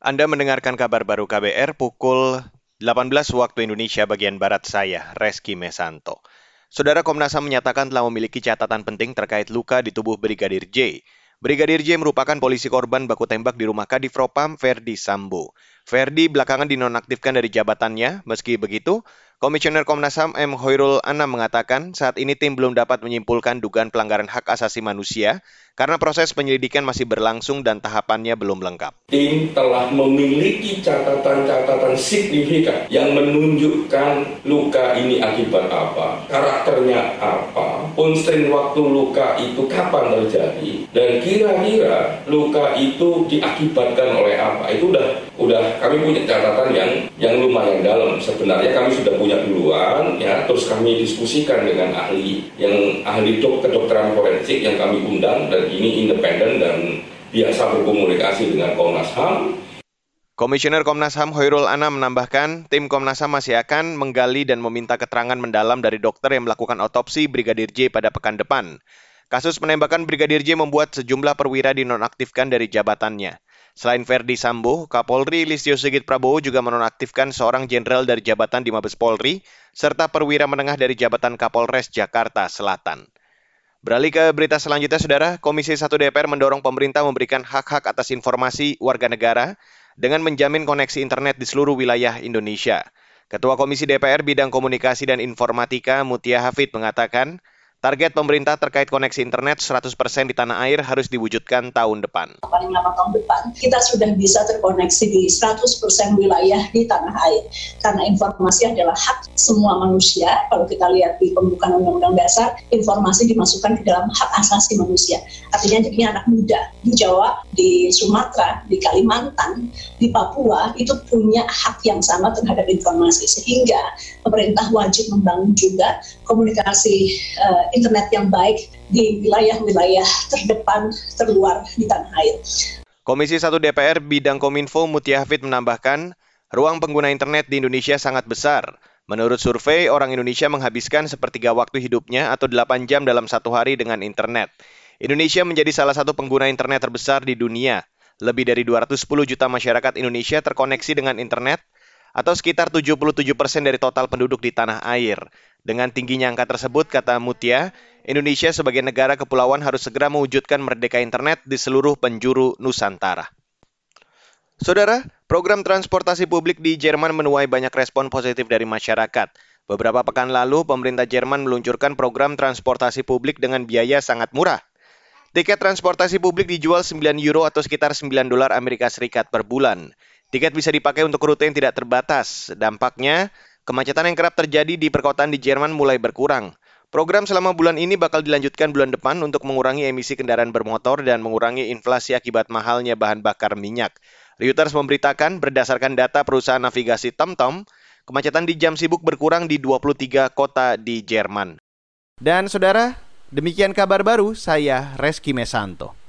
Anda mendengarkan kabar baru KBR pukul 18 waktu Indonesia bagian Barat saya, Reski Mesanto. Saudara Komnas HAM menyatakan telah memiliki catatan penting terkait luka di tubuh Brigadir J. Brigadir J merupakan polisi korban baku tembak di rumah Kadifropam Verdi Sambo. Verdi belakangan dinonaktifkan dari jabatannya, meski begitu, Komisioner Komnas HAM M. Hoirul Anam mengatakan saat ini tim belum dapat menyimpulkan dugaan pelanggaran hak asasi manusia karena proses penyelidikan masih berlangsung dan tahapannya belum lengkap. Tim telah memiliki catatan-catatan signifikan yang menunjukkan luka ini akibat apa, karakternya apa, konstrain waktu luka itu kapan terjadi, dan kira-kira luka itu diakibatkan oleh apa. Itu udah udah kami punya catatan yang yang lumayan dalam. Sebenarnya kami sudah punya duluan ya terus kami diskusikan dengan ahli yang ahli dok kedokteran forensik yang kami undang dan ini independen dan biasa berkomunikasi dengan Komnas HAM Komisioner Komnas HAM Hoirul Anam menambahkan, tim Komnas HAM masih akan menggali dan meminta keterangan mendalam dari dokter yang melakukan otopsi Brigadir J pada pekan depan. Kasus penembakan Brigadir J membuat sejumlah perwira dinonaktifkan dari jabatannya. Selain Verdi Sambo, Kapolri Listio Sigit Prabowo juga menonaktifkan seorang jenderal dari jabatan di Mabes Polri, serta perwira menengah dari jabatan Kapolres Jakarta Selatan. Beralih ke berita selanjutnya, Saudara, Komisi 1 DPR mendorong pemerintah memberikan hak-hak atas informasi warga negara dengan menjamin koneksi internet di seluruh wilayah Indonesia. Ketua Komisi DPR Bidang Komunikasi dan Informatika Mutia Hafid mengatakan, Target pemerintah terkait koneksi internet 100% di tanah air harus diwujudkan tahun depan. Paling lama tahun depan, kita sudah bisa terkoneksi di 100% wilayah di tanah air. Karena informasi adalah hak semua manusia. Kalau kita lihat di pembukaan Undang-Undang Dasar, informasi dimasukkan ke dalam hak asasi manusia. Artinya jadi anak muda di Jawa, di Sumatera, di Kalimantan, di Papua, itu punya hak yang sama terhadap informasi. Sehingga pemerintah wajib membangun juga komunikasi uh, internet yang baik di wilayah-wilayah terdepan terluar di tanah air. Komisi 1 DPR Bidang Kominfo Mutia Hafid menambahkan, ruang pengguna internet di Indonesia sangat besar. Menurut survei, orang Indonesia menghabiskan sepertiga waktu hidupnya atau 8 jam dalam satu hari dengan internet. Indonesia menjadi salah satu pengguna internet terbesar di dunia. Lebih dari 210 juta masyarakat Indonesia terkoneksi dengan internet atau sekitar 77 persen dari total penduduk di tanah air. Dengan tingginya angka tersebut, kata Mutia, Indonesia sebagai negara kepulauan harus segera mewujudkan merdeka internet di seluruh penjuru Nusantara. Saudara, program transportasi publik di Jerman menuai banyak respon positif dari masyarakat. Beberapa pekan lalu, pemerintah Jerman meluncurkan program transportasi publik dengan biaya sangat murah. Tiket transportasi publik dijual 9 euro atau sekitar 9 dolar Amerika Serikat per bulan. Tiket bisa dipakai untuk rute yang tidak terbatas. Dampaknya, Kemacetan yang kerap terjadi di perkotaan di Jerman mulai berkurang. Program selama bulan ini bakal dilanjutkan bulan depan untuk mengurangi emisi kendaraan bermotor dan mengurangi inflasi akibat mahalnya bahan bakar minyak. Reuters memberitakan berdasarkan data perusahaan navigasi TomTom, kemacetan di jam sibuk berkurang di 23 kota di Jerman. Dan saudara, demikian kabar baru saya Reski Mesanto.